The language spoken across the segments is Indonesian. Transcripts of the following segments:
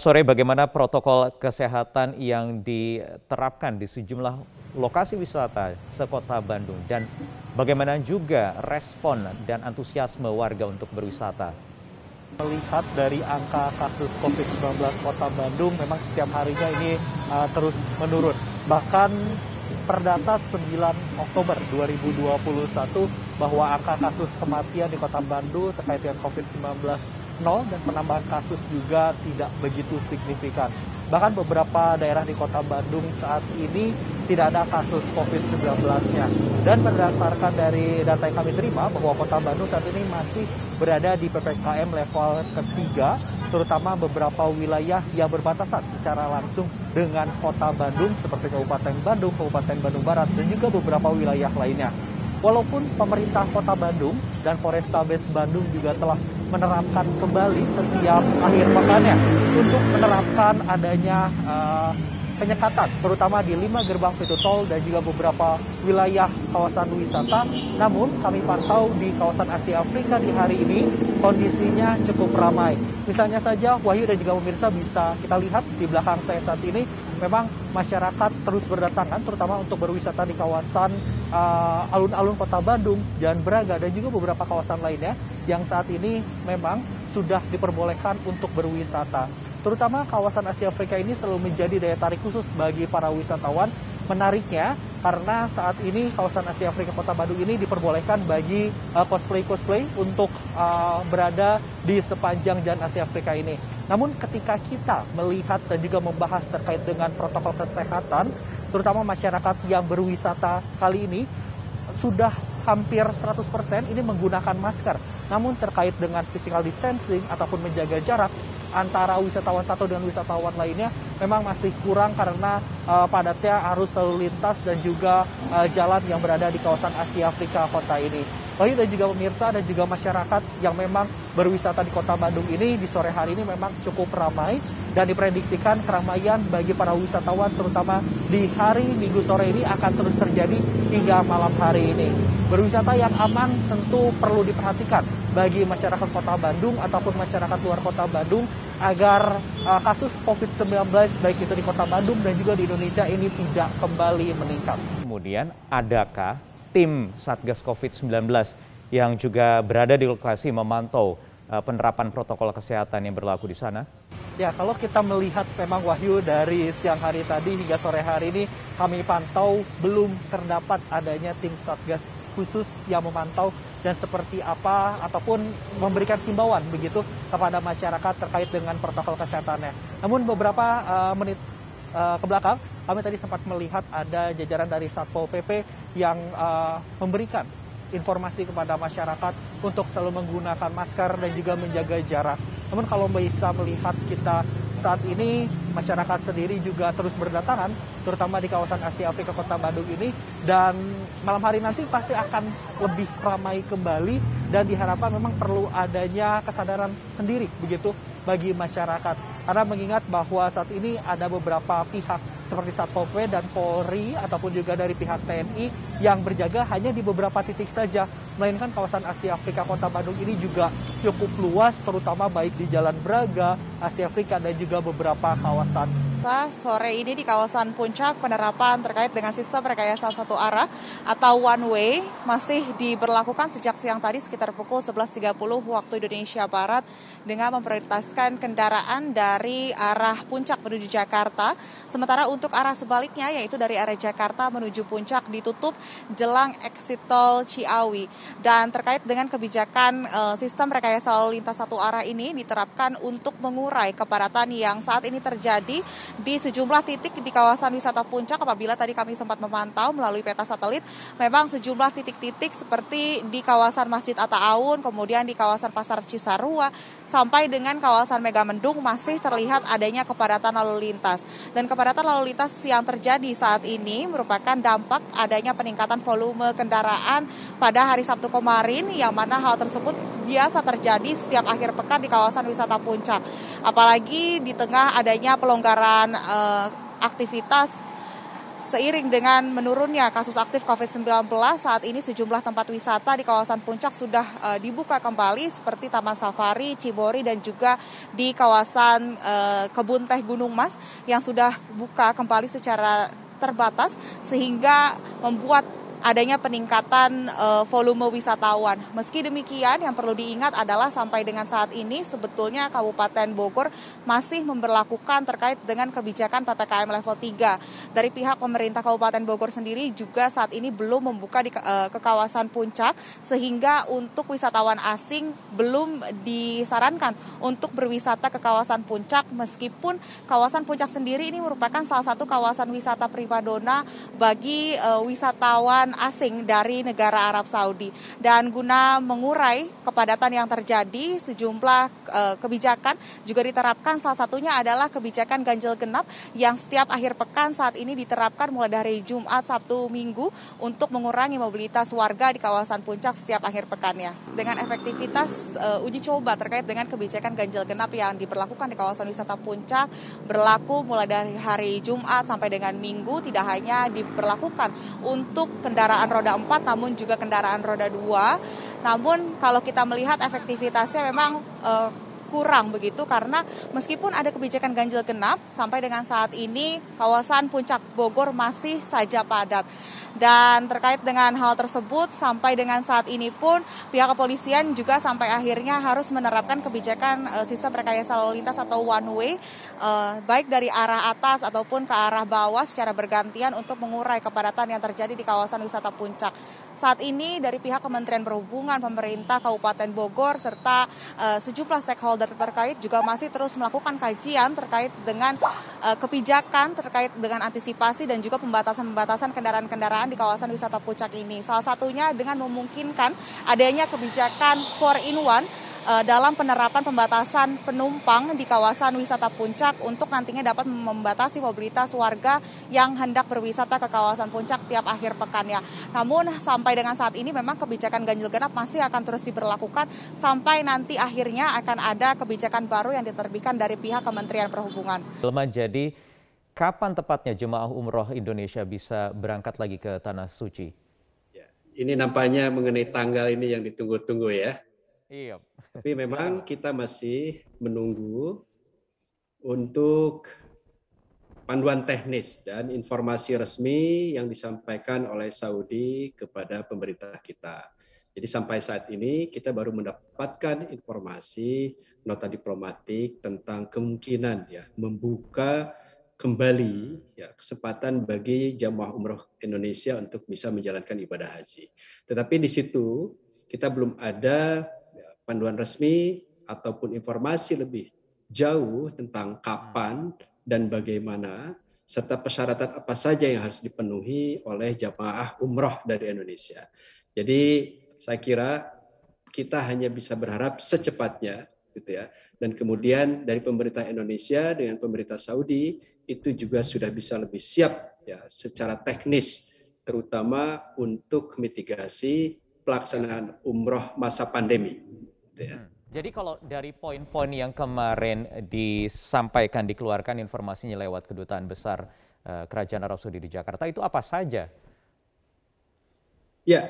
Sore bagaimana protokol kesehatan yang diterapkan di sejumlah lokasi wisata sekota Bandung dan bagaimana juga respon dan antusiasme warga untuk berwisata. Melihat dari angka kasus COVID-19 kota Bandung memang setiap harinya ini uh, terus menurun. Bahkan perdata 9 Oktober 2021 bahwa angka kasus kematian di kota Bandung terkait dengan COVID-19 nol dan penambahan kasus juga tidak begitu signifikan. Bahkan beberapa daerah di kota Bandung saat ini tidak ada kasus COVID-19-nya. Dan berdasarkan dari data yang kami terima bahwa kota Bandung saat ini masih berada di PPKM level ketiga, terutama beberapa wilayah yang berbatasan secara langsung dengan kota Bandung seperti Kabupaten Bandung, Kabupaten Bandung Barat, dan juga beberapa wilayah lainnya. Walaupun pemerintah kota Bandung dan Polrestabes Bandung juga telah menerapkan kembali setiap akhir pekannya untuk menerapkan adanya uh, penyekatan, terutama di lima gerbang pintu tol dan juga beberapa wilayah kawasan wisata. Namun kami pantau di kawasan Asia Afrika di hari ini kondisinya cukup ramai. Misalnya saja Wahyu dan juga pemirsa bisa kita lihat di belakang saya saat ini memang masyarakat terus berdatangan terutama untuk berwisata di kawasan uh, alun-alun uh, kota Bandung dan Braga dan juga beberapa kawasan lainnya yang saat ini memang sudah diperbolehkan untuk berwisata. Terutama kawasan Asia Afrika ini selalu menjadi daya tarik khusus bagi para wisatawan. Menariknya karena saat ini kawasan Asia Afrika Kota Bandung ini diperbolehkan bagi uh, cosplay-cosplay untuk uh, berada di sepanjang jalan Asia Afrika ini. Namun ketika kita melihat dan juga membahas terkait dengan protokol kesehatan, terutama masyarakat yang berwisata kali ini sudah hampir 100% ini menggunakan masker. Namun terkait dengan physical distancing ataupun menjaga jarak, antara wisatawan satu dengan wisatawan lainnya memang masih kurang karena uh, padatnya arus lalu lintas dan juga uh, jalan yang berada di kawasan Asia Afrika kota ini. Wahyu dan juga pemirsa dan juga masyarakat yang memang berwisata di kota Bandung ini di sore hari ini memang cukup ramai dan diprediksikan keramaian bagi para wisatawan terutama di hari Minggu sore ini akan terus terjadi hingga malam hari ini. Berwisata yang aman tentu perlu diperhatikan bagi masyarakat kota Bandung ataupun masyarakat luar kota Bandung agar uh, kasus COVID-19 baik itu di kota Bandung dan juga di Indonesia ini tidak kembali meningkat. Kemudian adakah tim Satgas COVID-19 yang juga berada di lokasi memantau uh, penerapan protokol kesehatan yang berlaku di sana? Ya, kalau kita melihat memang Wahyu dari siang hari tadi hingga sore hari ini kami pantau belum terdapat adanya tim Satgas khusus yang memantau dan seperti apa ataupun memberikan himbauan begitu kepada masyarakat terkait dengan protokol kesehatannya. Namun beberapa uh, menit uh, ke belakang, kami tadi sempat melihat ada jajaran dari Satpol PP yang uh, memberikan informasi kepada masyarakat untuk selalu menggunakan masker dan juga menjaga jarak. Namun kalau bisa melihat kita saat ini masyarakat sendiri juga terus berdatangan, terutama di kawasan Asia Afrika Kota Bandung ini, dan malam hari nanti pasti akan lebih ramai kembali dan diharapkan memang perlu adanya kesadaran sendiri begitu bagi masyarakat. Karena mengingat bahwa saat ini ada beberapa pihak seperti Satpol PP dan Polri ataupun juga dari pihak TNI yang berjaga hanya di beberapa titik saja. Melainkan kawasan Asia Afrika Kota Bandung ini juga cukup luas terutama baik di Jalan Braga, Asia Afrika dan juga beberapa kawasan sore ini di kawasan Puncak penerapan terkait dengan sistem rekayasa satu arah atau one way masih diberlakukan sejak siang tadi sekitar pukul 11.30 waktu Indonesia Barat dengan memprioritaskan kendaraan dari arah Puncak menuju Jakarta. Sementara untuk arah sebaliknya yaitu dari arah Jakarta menuju Puncak ditutup jelang exit tol Ciawi. Dan terkait dengan kebijakan uh, sistem rekayasa lalu lintas satu arah ini diterapkan untuk mengurai kepadatan yang saat ini terjadi di sejumlah titik di kawasan wisata puncak apabila tadi kami sempat memantau melalui peta satelit memang sejumlah titik-titik seperti di kawasan Masjid Atta Awun kemudian di kawasan Pasar Cisarua sampai dengan kawasan Megamendung masih terlihat adanya kepadatan lalu lintas. Dan kepadatan lalu lintas yang terjadi saat ini merupakan dampak adanya peningkatan volume kendaraan pada hari Sabtu kemarin yang mana hal tersebut biasa terjadi setiap akhir pekan di kawasan wisata puncak. Apalagi di tengah adanya pelonggaran uh, aktivitas seiring dengan menurunnya kasus aktif COVID-19 saat ini sejumlah tempat wisata di kawasan puncak sudah uh, dibuka kembali seperti Taman Safari, Cibori dan juga di kawasan uh, Kebun Teh Gunung Mas yang sudah buka kembali secara terbatas sehingga membuat adanya peningkatan uh, volume wisatawan. Meski demikian, yang perlu diingat adalah sampai dengan saat ini sebetulnya Kabupaten Bogor masih memperlakukan terkait dengan kebijakan PPKM level 3. Dari pihak pemerintah Kabupaten Bogor sendiri juga saat ini belum membuka di, uh, ke kawasan puncak sehingga untuk wisatawan asing belum disarankan untuk berwisata ke kawasan puncak meskipun kawasan puncak sendiri ini merupakan salah satu kawasan wisata primadona bagi uh, wisatawan asing dari negara Arab Saudi. Dan guna mengurai kepadatan yang terjadi, sejumlah uh, kebijakan juga diterapkan. Salah satunya adalah kebijakan ganjil genap yang setiap akhir pekan saat ini diterapkan mulai dari Jumat, Sabtu, Minggu untuk mengurangi mobilitas warga di kawasan puncak setiap akhir pekannya. Dengan efektivitas uh, uji coba terkait dengan kebijakan ganjil genap yang diperlakukan di kawasan wisata puncak berlaku mulai dari hari Jumat sampai dengan Minggu tidak hanya diperlakukan untuk kendaraan kendaraan roda 4 namun juga kendaraan roda 2. Namun kalau kita melihat efektivitasnya memang uh, kurang begitu karena meskipun ada kebijakan ganjil genap sampai dengan saat ini kawasan Puncak Bogor masih saja padat. Dan terkait dengan hal tersebut, sampai dengan saat ini pun pihak kepolisian juga sampai akhirnya harus menerapkan kebijakan uh, sistem rekayasa lalu lintas atau one way, uh, baik dari arah atas ataupun ke arah bawah secara bergantian untuk mengurai kepadatan yang terjadi di kawasan wisata puncak. Saat ini dari pihak Kementerian Perhubungan, pemerintah Kabupaten Bogor, serta uh, sejumlah stakeholder terkait juga masih terus melakukan kajian terkait dengan uh, kebijakan, terkait dengan antisipasi dan juga pembatasan-pembatasan kendaraan-kendaraan kendaraan di kawasan wisata puncak ini. Salah satunya dengan memungkinkan adanya kebijakan 4 in 1 eh, dalam penerapan pembatasan penumpang di kawasan wisata puncak untuk nantinya dapat membatasi mobilitas warga yang hendak berwisata ke kawasan puncak tiap akhir pekannya. Namun sampai dengan saat ini memang kebijakan ganjil genap masih akan terus diberlakukan sampai nanti akhirnya akan ada kebijakan baru yang diterbitkan dari pihak Kementerian Perhubungan. Jadi kapan tepatnya jemaah umroh Indonesia bisa berangkat lagi ke Tanah Suci? Ya, ini nampaknya mengenai tanggal ini yang ditunggu-tunggu ya. Iya. Tapi memang kita masih menunggu untuk panduan teknis dan informasi resmi yang disampaikan oleh Saudi kepada pemerintah kita. Jadi sampai saat ini kita baru mendapatkan informasi nota diplomatik tentang kemungkinan ya membuka kembali ya kesempatan bagi jamaah umroh Indonesia untuk bisa menjalankan ibadah haji. Tetapi di situ kita belum ada panduan resmi ataupun informasi lebih jauh tentang kapan dan bagaimana serta persyaratan apa saja yang harus dipenuhi oleh jamaah umroh dari Indonesia. Jadi saya kira kita hanya bisa berharap secepatnya gitu ya. Dan kemudian dari pemerintah Indonesia dengan pemerintah Saudi itu juga sudah bisa lebih siap ya secara teknis terutama untuk mitigasi pelaksanaan umroh masa pandemi. Gitu ya. Hmm. Jadi kalau dari poin-poin yang kemarin disampaikan, dikeluarkan informasinya lewat kedutaan besar uh, Kerajaan Arab Saudi di Jakarta, itu apa saja? Ya,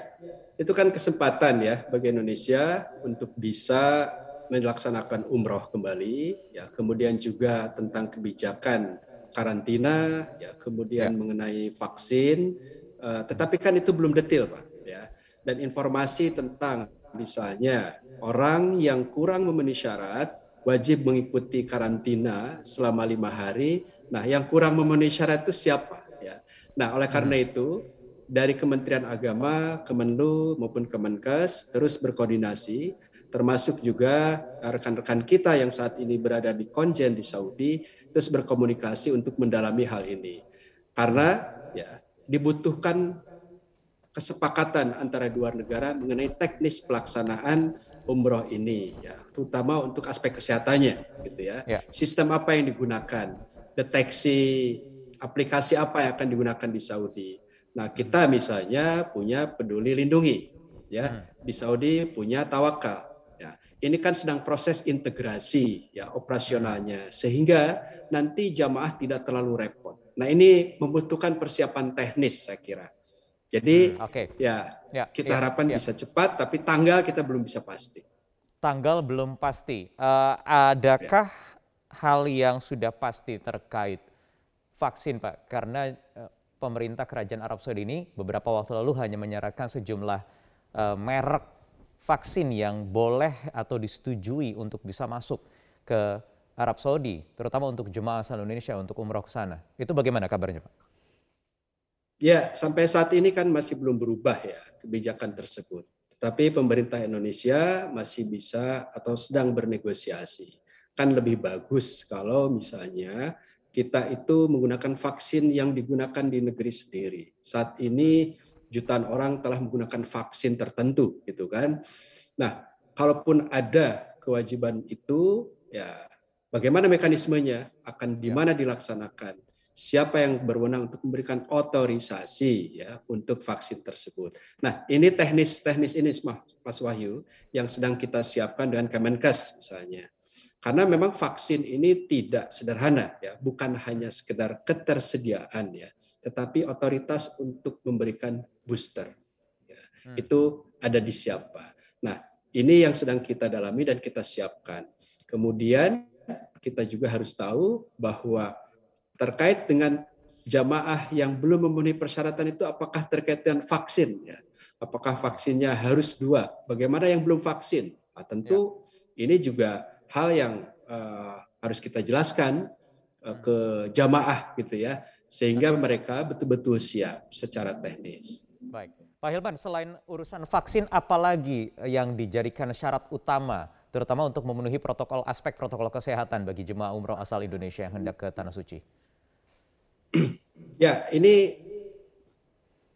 itu kan kesempatan ya bagi Indonesia untuk bisa melaksanakan umroh kembali, ya kemudian juga tentang kebijakan karantina, ya, kemudian ya. mengenai vaksin, uh, tetapi kan itu belum detail, Pak. Ya. Dan informasi tentang misalnya orang yang kurang memenuhi syarat wajib mengikuti karantina selama lima hari. Nah, yang kurang memenuhi syarat itu siapa? Ya. Nah, oleh karena hmm. itu dari Kementerian Agama, Kemenlu maupun Kemenkes terus berkoordinasi, termasuk juga rekan-rekan kita yang saat ini berada di konjen di Saudi terus berkomunikasi untuk mendalami hal ini. Karena ya dibutuhkan kesepakatan antara dua negara mengenai teknis pelaksanaan umroh ini ya terutama untuk aspek kesehatannya gitu ya. ya. Sistem apa yang digunakan? Deteksi aplikasi apa yang akan digunakan di Saudi. Nah, kita misalnya punya Peduli Lindungi ya. Hmm. Di Saudi punya Tawakal. Ya. Ini kan sedang proses integrasi ya operasionalnya sehingga nanti jamaah tidak terlalu repot. Nah ini membutuhkan persiapan teknis saya kira. Jadi hmm, okay. ya, ya kita ya, harapkan ya. bisa cepat, tapi tanggal kita belum bisa pasti. Tanggal belum pasti. Uh, adakah ya. hal yang sudah pasti terkait vaksin, Pak? Karena uh, pemerintah Kerajaan Arab Saudi ini beberapa waktu lalu hanya menyerahkan sejumlah uh, merek vaksin yang boleh atau disetujui untuk bisa masuk ke Arab Saudi, terutama untuk jemaah asal Indonesia untuk umroh ke sana. Itu bagaimana kabarnya, Pak? Ya, sampai saat ini kan masih belum berubah ya kebijakan tersebut. Tapi pemerintah Indonesia masih bisa atau sedang bernegosiasi. Kan lebih bagus kalau misalnya kita itu menggunakan vaksin yang digunakan di negeri sendiri. Saat ini jutaan orang telah menggunakan vaksin tertentu gitu kan. Nah, kalaupun ada kewajiban itu ya bagaimana mekanismenya akan di ya. mana dilaksanakan siapa yang berwenang untuk memberikan otorisasi ya untuk vaksin tersebut. Nah, ini teknis-teknis ini Mas Wahyu yang sedang kita siapkan dengan Kemenkes misalnya. Karena memang vaksin ini tidak sederhana ya, bukan hanya sekedar ketersediaan ya, tetapi otoritas untuk memberikan booster. Ya, hmm. Itu ada di siapa. Nah, ini yang sedang kita dalami dan kita siapkan. Kemudian kita juga harus tahu bahwa terkait dengan jamaah yang belum memenuhi persyaratan itu apakah terkait dengan vaksin ya? Apakah vaksinnya harus dua? Bagaimana yang belum vaksin? Nah, tentu ya. ini juga hal yang uh, harus kita jelaskan uh, ke jamaah gitu ya sehingga mereka betul-betul siap secara teknis. Baik. Pak Hilman selain urusan vaksin apalagi yang dijadikan syarat utama terutama untuk memenuhi protokol aspek protokol kesehatan bagi jemaah umroh asal Indonesia yang hendak ke tanah suci Ya, ini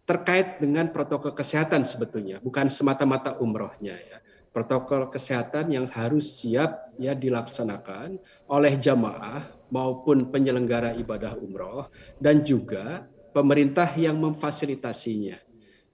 terkait dengan protokol kesehatan sebetulnya, bukan semata-mata umrohnya ya. Protokol kesehatan yang harus siap ya dilaksanakan oleh jamaah maupun penyelenggara ibadah umroh dan juga pemerintah yang memfasilitasinya.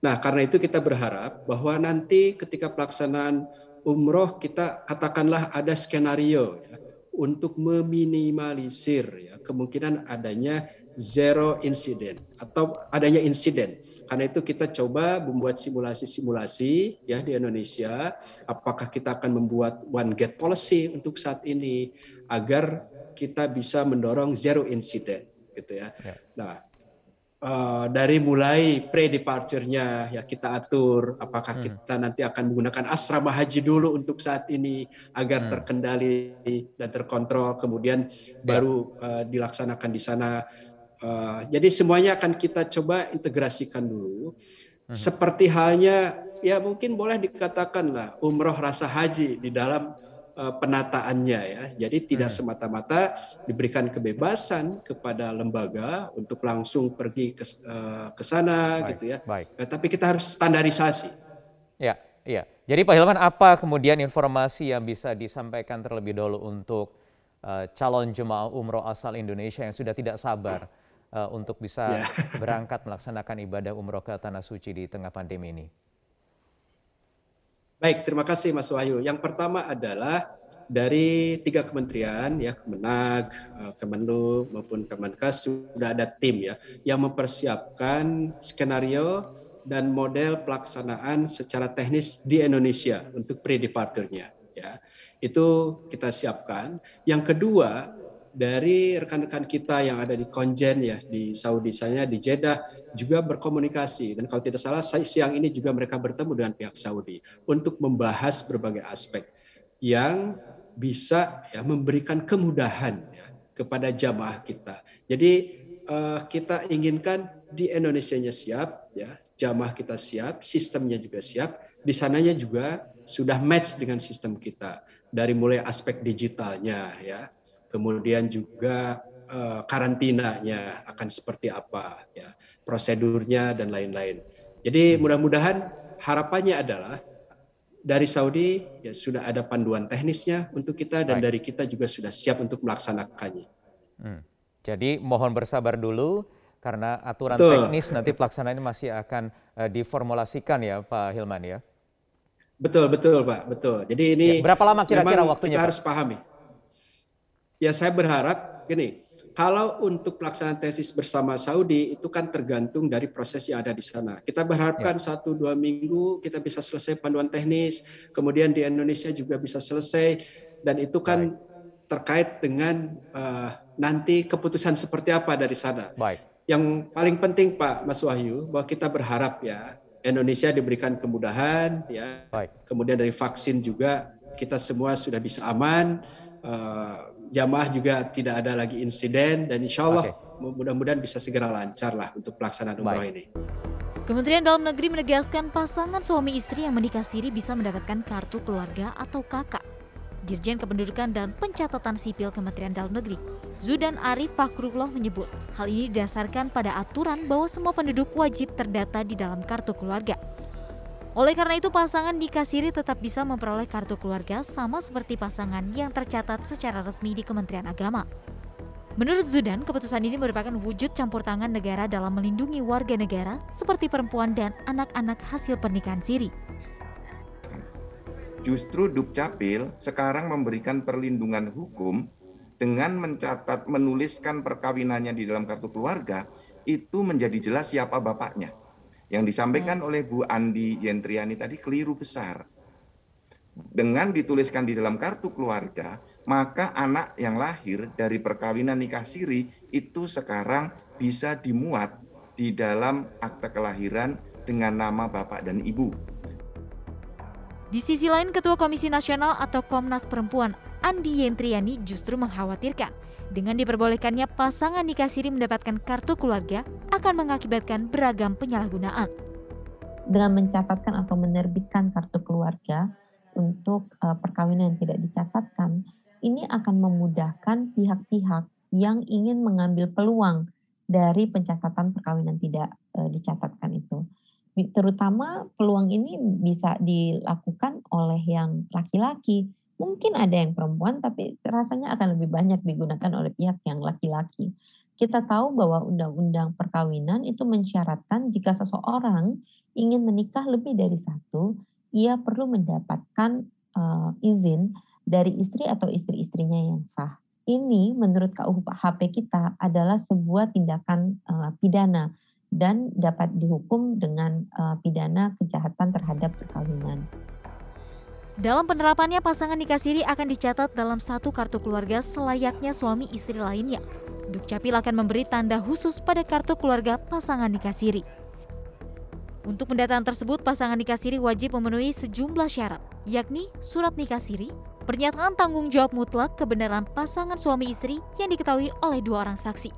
Nah, karena itu kita berharap bahwa nanti ketika pelaksanaan umroh kita katakanlah ada skenario ya, untuk meminimalisir ya kemungkinan adanya zero incident atau adanya insiden. Karena itu kita coba membuat simulasi-simulasi ya di Indonesia. Apakah kita akan membuat one gate policy untuk saat ini agar kita bisa mendorong zero incident gitu ya. ya. Nah, uh, dari mulai pre-departure-nya ya kita atur apakah hmm. kita nanti akan menggunakan asrama haji dulu untuk saat ini agar hmm. terkendali dan terkontrol kemudian ya. baru uh, dilaksanakan di sana Uh, jadi semuanya akan kita coba integrasikan dulu. Hmm. Seperti halnya ya mungkin boleh dikatakan lah umroh rasa haji di dalam uh, penataannya ya. Jadi tidak hmm. semata-mata diberikan kebebasan kepada lembaga untuk langsung pergi ke uh, ke sana baik, gitu ya. Baik. Tapi kita harus standarisasi. Ya, iya. Jadi Pak Hilman apa kemudian informasi yang bisa disampaikan terlebih dahulu untuk calon jemaah umroh asal Indonesia yang sudah tidak sabar uh, untuk bisa yeah. berangkat melaksanakan ibadah umroh ke tanah suci di tengah pandemi ini? Baik, terima kasih Mas Wahyu. Yang pertama adalah dari tiga kementerian ya Kemenag, eh, Kemenlu maupun Kemenkes sudah ada tim ya yang mempersiapkan skenario dan model pelaksanaan secara teknis di Indonesia untuk pre-departure-nya ya. Itu kita siapkan. Yang kedua, dari rekan-rekan kita yang ada di Konjen ya di Saudi saya di Jeddah juga berkomunikasi. Dan kalau tidak salah siang ini juga mereka bertemu dengan pihak Saudi untuk membahas berbagai aspek yang bisa ya memberikan kemudahan ya, kepada jamaah kita. Jadi uh, kita inginkan di Indonesia-nya siap ya, jamaah kita siap, sistemnya juga siap, di sananya juga sudah match dengan sistem kita dari mulai aspek digitalnya ya kemudian juga uh, karantinanya akan seperti apa, ya, prosedurnya dan lain-lain. Jadi mudah-mudahan harapannya adalah dari Saudi ya sudah ada panduan teknisnya untuk kita dan Baik. dari kita juga sudah siap untuk melaksanakannya. Hmm. Jadi mohon bersabar dulu karena aturan betul. teknis nanti pelaksanaannya masih akan uh, diformulasikan ya Pak Hilman ya. Betul betul Pak betul. Jadi ini ya, berapa lama kira-kira waktunya? Kita Pak? harus pahami ya saya berharap gini Kalau untuk pelaksanaan tesis bersama Saudi itu kan tergantung dari proses yang ada di sana. Kita berharapkan ya. satu dua minggu kita bisa selesai panduan teknis, kemudian di Indonesia juga bisa selesai dan itu kan Baik. terkait dengan uh, nanti keputusan seperti apa dari sana. Baik. Yang paling penting Pak Mas Wahyu bahwa kita berharap ya Indonesia diberikan kemudahan ya. Baik. Kemudian dari vaksin juga kita semua sudah bisa aman. Uh, jamaah juga tidak ada lagi insiden dan insya Allah okay. mudah-mudahan bisa segera lancar lah untuk pelaksanaan umroh ini. Kementerian Dalam Negeri menegaskan pasangan suami istri yang menikah siri bisa mendapatkan kartu keluarga atau kakak. Dirjen Kependudukan dan Pencatatan Sipil Kementerian Dalam Negeri, Zudan Arif Fakrullah menyebut, hal ini didasarkan pada aturan bahwa semua penduduk wajib terdata di dalam kartu keluarga. Oleh karena itu, pasangan nikah siri tetap bisa memperoleh kartu keluarga sama seperti pasangan yang tercatat secara resmi di Kementerian Agama. Menurut Zudan, keputusan ini merupakan wujud campur tangan negara dalam melindungi warga negara seperti perempuan dan anak-anak hasil pernikahan siri. Justru Dukcapil sekarang memberikan perlindungan hukum dengan mencatat menuliskan perkawinannya di dalam kartu keluarga itu menjadi jelas siapa bapaknya. Yang disampaikan hmm. oleh Bu Andi Yentriani tadi keliru besar. Dengan dituliskan di dalam kartu keluarga, maka anak yang lahir dari perkawinan nikah siri itu sekarang bisa dimuat di dalam akte kelahiran dengan nama bapak dan ibu. Di sisi lain, Ketua Komisi Nasional atau Komnas Perempuan Andi Yentriani justru mengkhawatirkan dengan diperbolehkannya pasangan nikah siri mendapatkan kartu keluarga akan mengakibatkan beragam penyalahgunaan. Dengan mencatatkan atau menerbitkan kartu keluarga untuk uh, perkawinan yang tidak dicatatkan, ini akan memudahkan pihak-pihak yang ingin mengambil peluang dari pencatatan perkawinan tidak uh, dicatatkan itu. Terutama peluang ini bisa dilakukan oleh yang laki-laki Mungkin ada yang perempuan, tapi rasanya akan lebih banyak digunakan oleh pihak yang laki-laki. Kita tahu bahwa undang-undang perkawinan itu mensyaratkan jika seseorang ingin menikah lebih dari satu, ia perlu mendapatkan uh, izin dari istri atau istri-istrinya yang sah. Ini menurut KUHP kita adalah sebuah tindakan uh, pidana dan dapat dihukum dengan uh, pidana kejahatan terhadap. Dalam penerapannya, pasangan nikah siri akan dicatat dalam satu kartu keluarga selayaknya suami istri lainnya. Dukcapil akan memberi tanda khusus pada kartu keluarga pasangan nikah siri. Untuk pendataan tersebut, pasangan nikah siri wajib memenuhi sejumlah syarat, yakni surat nikah siri, pernyataan tanggung jawab mutlak kebenaran pasangan suami istri yang diketahui oleh dua orang saksi,